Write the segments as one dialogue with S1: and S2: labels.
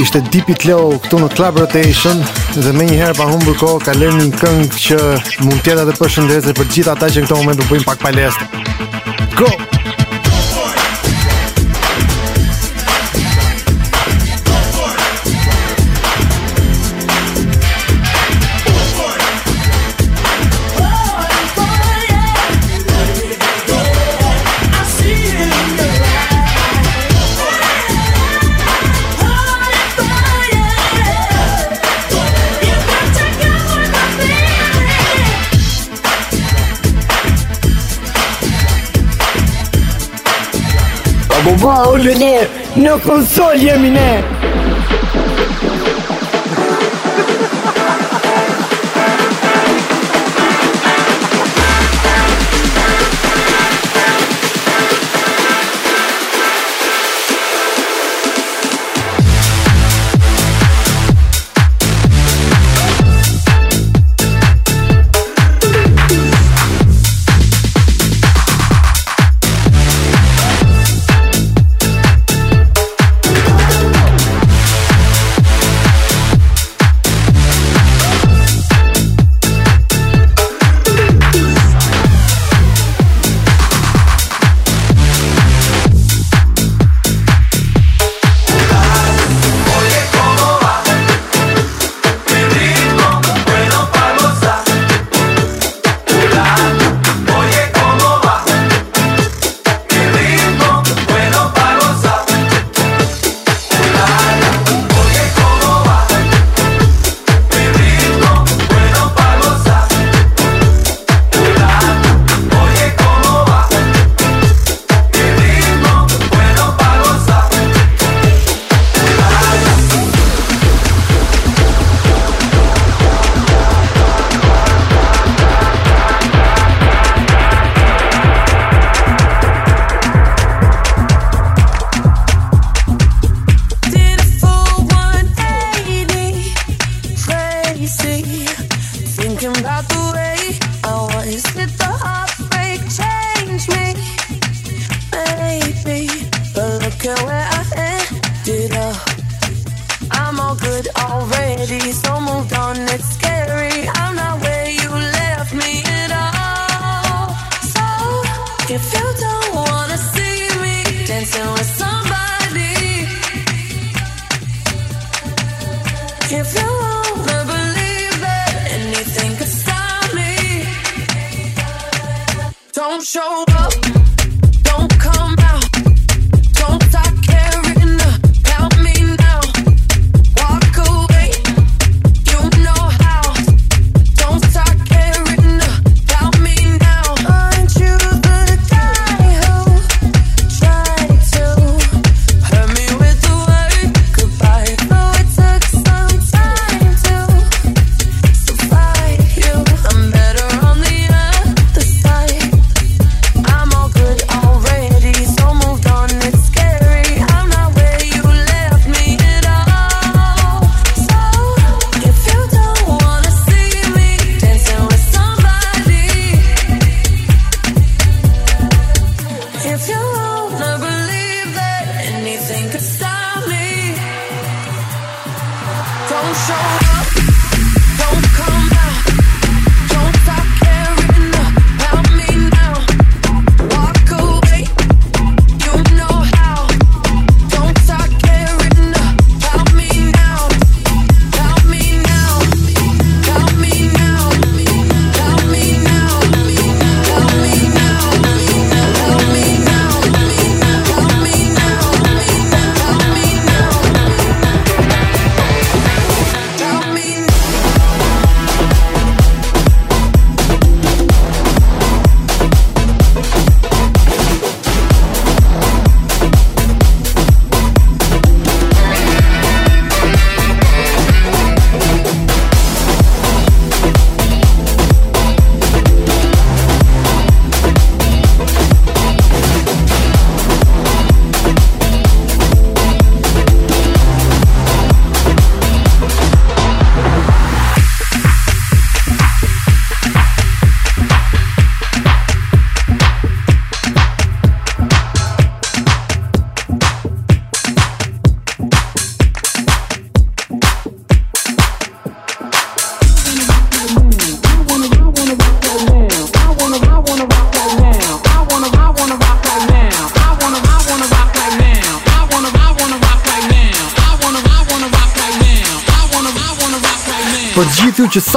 S1: ishte Deep It Low këtu në Club Rotation dhe me një herë pa humbur kohë ka lërë një këngë që mund tjeta të përshëndese për gjitha ta që në këto moment u bëjmë pak palestë. Go!
S2: Go! Paulin e, në konsol jemi ne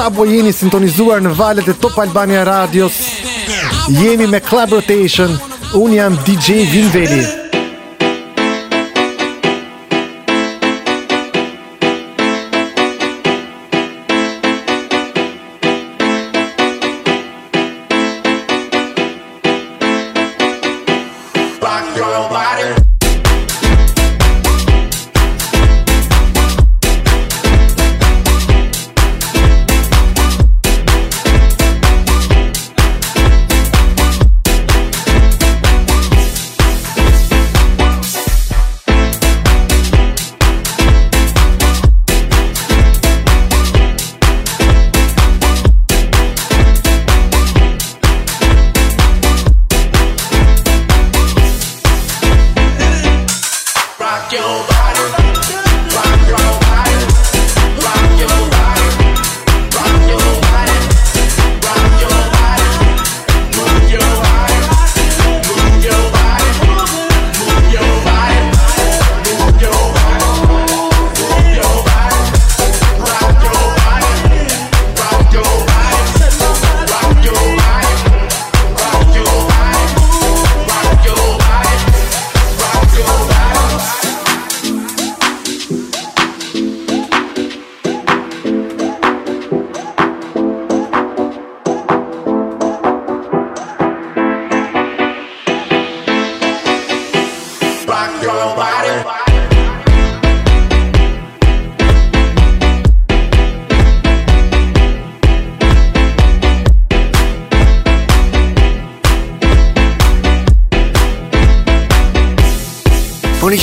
S1: Apo jeni sintonizuar në valet e Top Albania Radios Jemi me Club Rotation Unë jam DJ Vinveli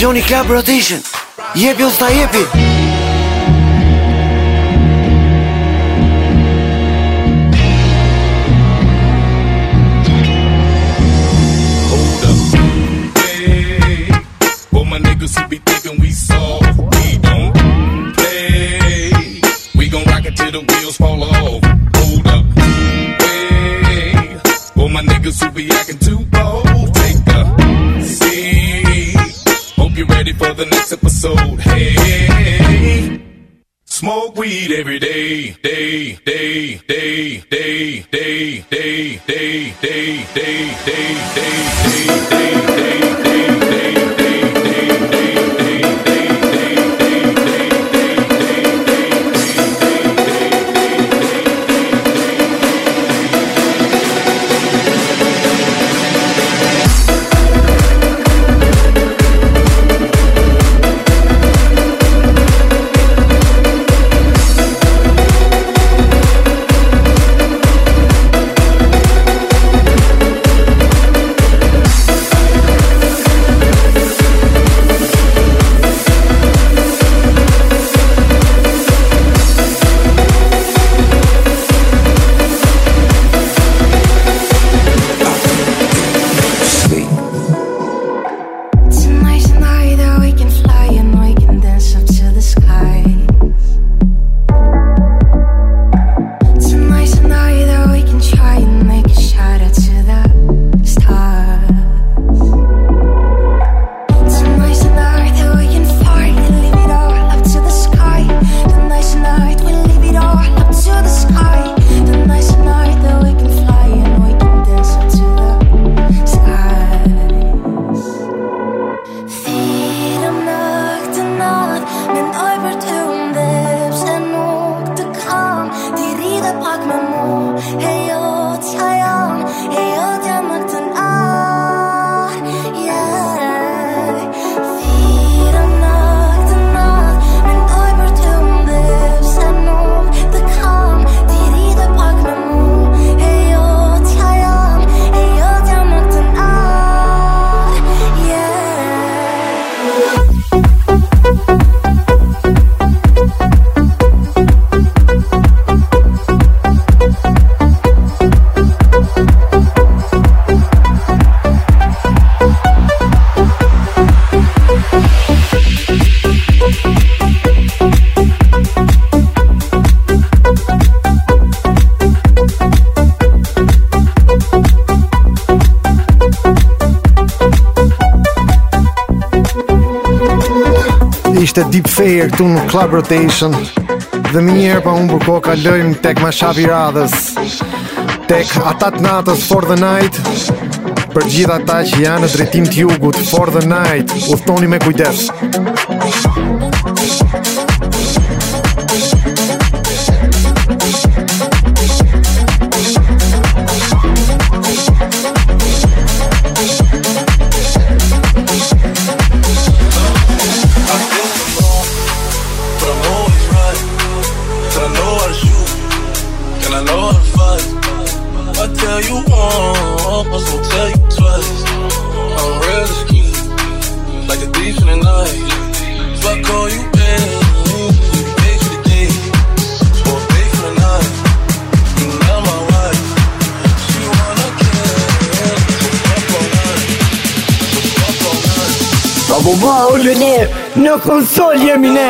S3: Johnny Club Rotation Jepi usta jepi
S4: Hold up Hey For my niggas who be day, every day, day, day, day, day, day, day, day, day, day, day,
S5: day. Sayer këtu në Club Rotation Dhe më njerë pa unë bërko ka lëjmë tek ma shabi radhës Tek atat natës for the night Për gjitha ta që janë në drejtim t'jugut For the night, uftoni me kujdes
S2: Për gjitha ta që janë
S6: në drejtim t'jugut në konsol jemi ne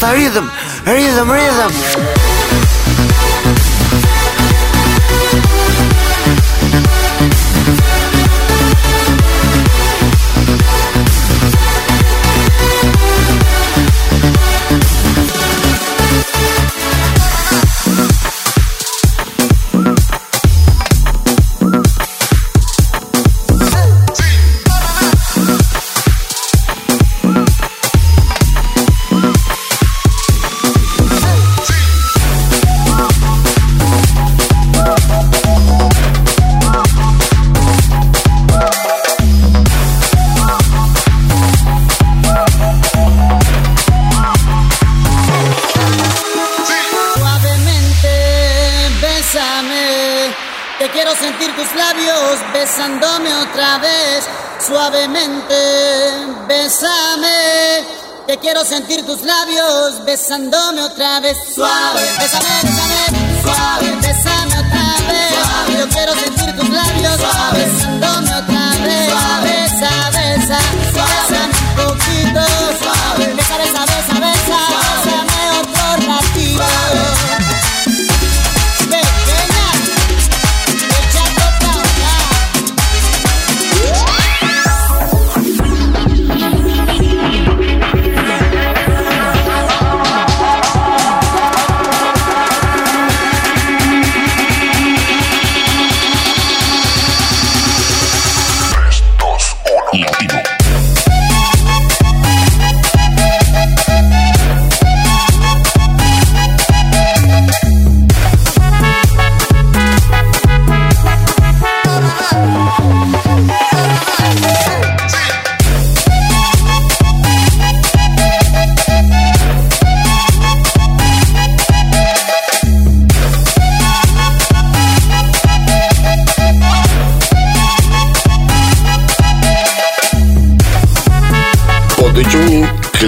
S7: rhythm, rhythm, rhythm. besándome otra vez suavemente.
S8: Bésame, que quiero sentir tus labios besándome otra vez suave. Bésame, besame, suave. Bésame otra vez. Suave. Yo quiero sentir tus labios suave. besándome otra vez. Suave. Besa, besa, suave, un poquito.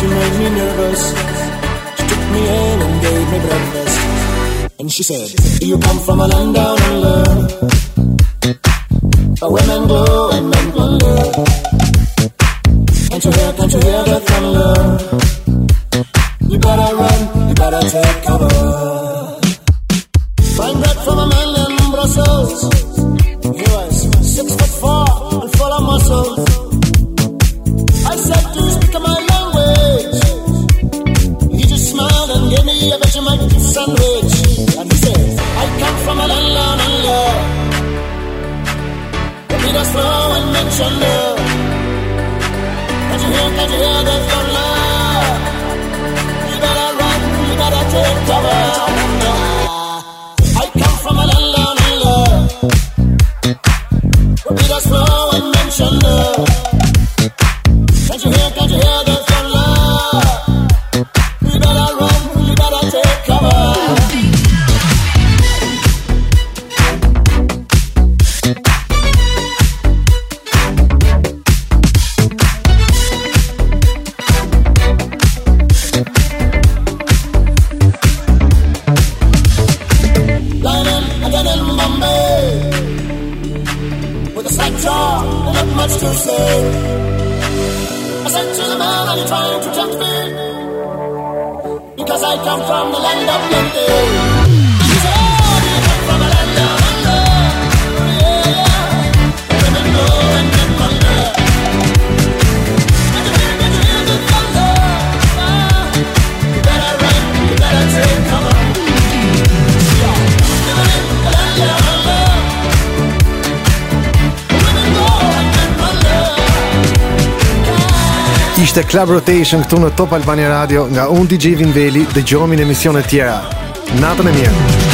S9: She made me nervous. She took me in and gave me breakfast. And she said, Do you come from a land down under? Where women glow and men plunder. Can't you hear, can't you hear the thunder? You better run, you better take cover. Find bread from a man in Brussels. He was six foot four and full of muscles. your love. to say. I said to the man, are you trying to tempt me? Because I come from the land of plenty.
S1: Ishte Club Rotation këtu në Top Albani Radio nga unë DJ Veli dhe gjomi në emision e tjera. Natën e mirë!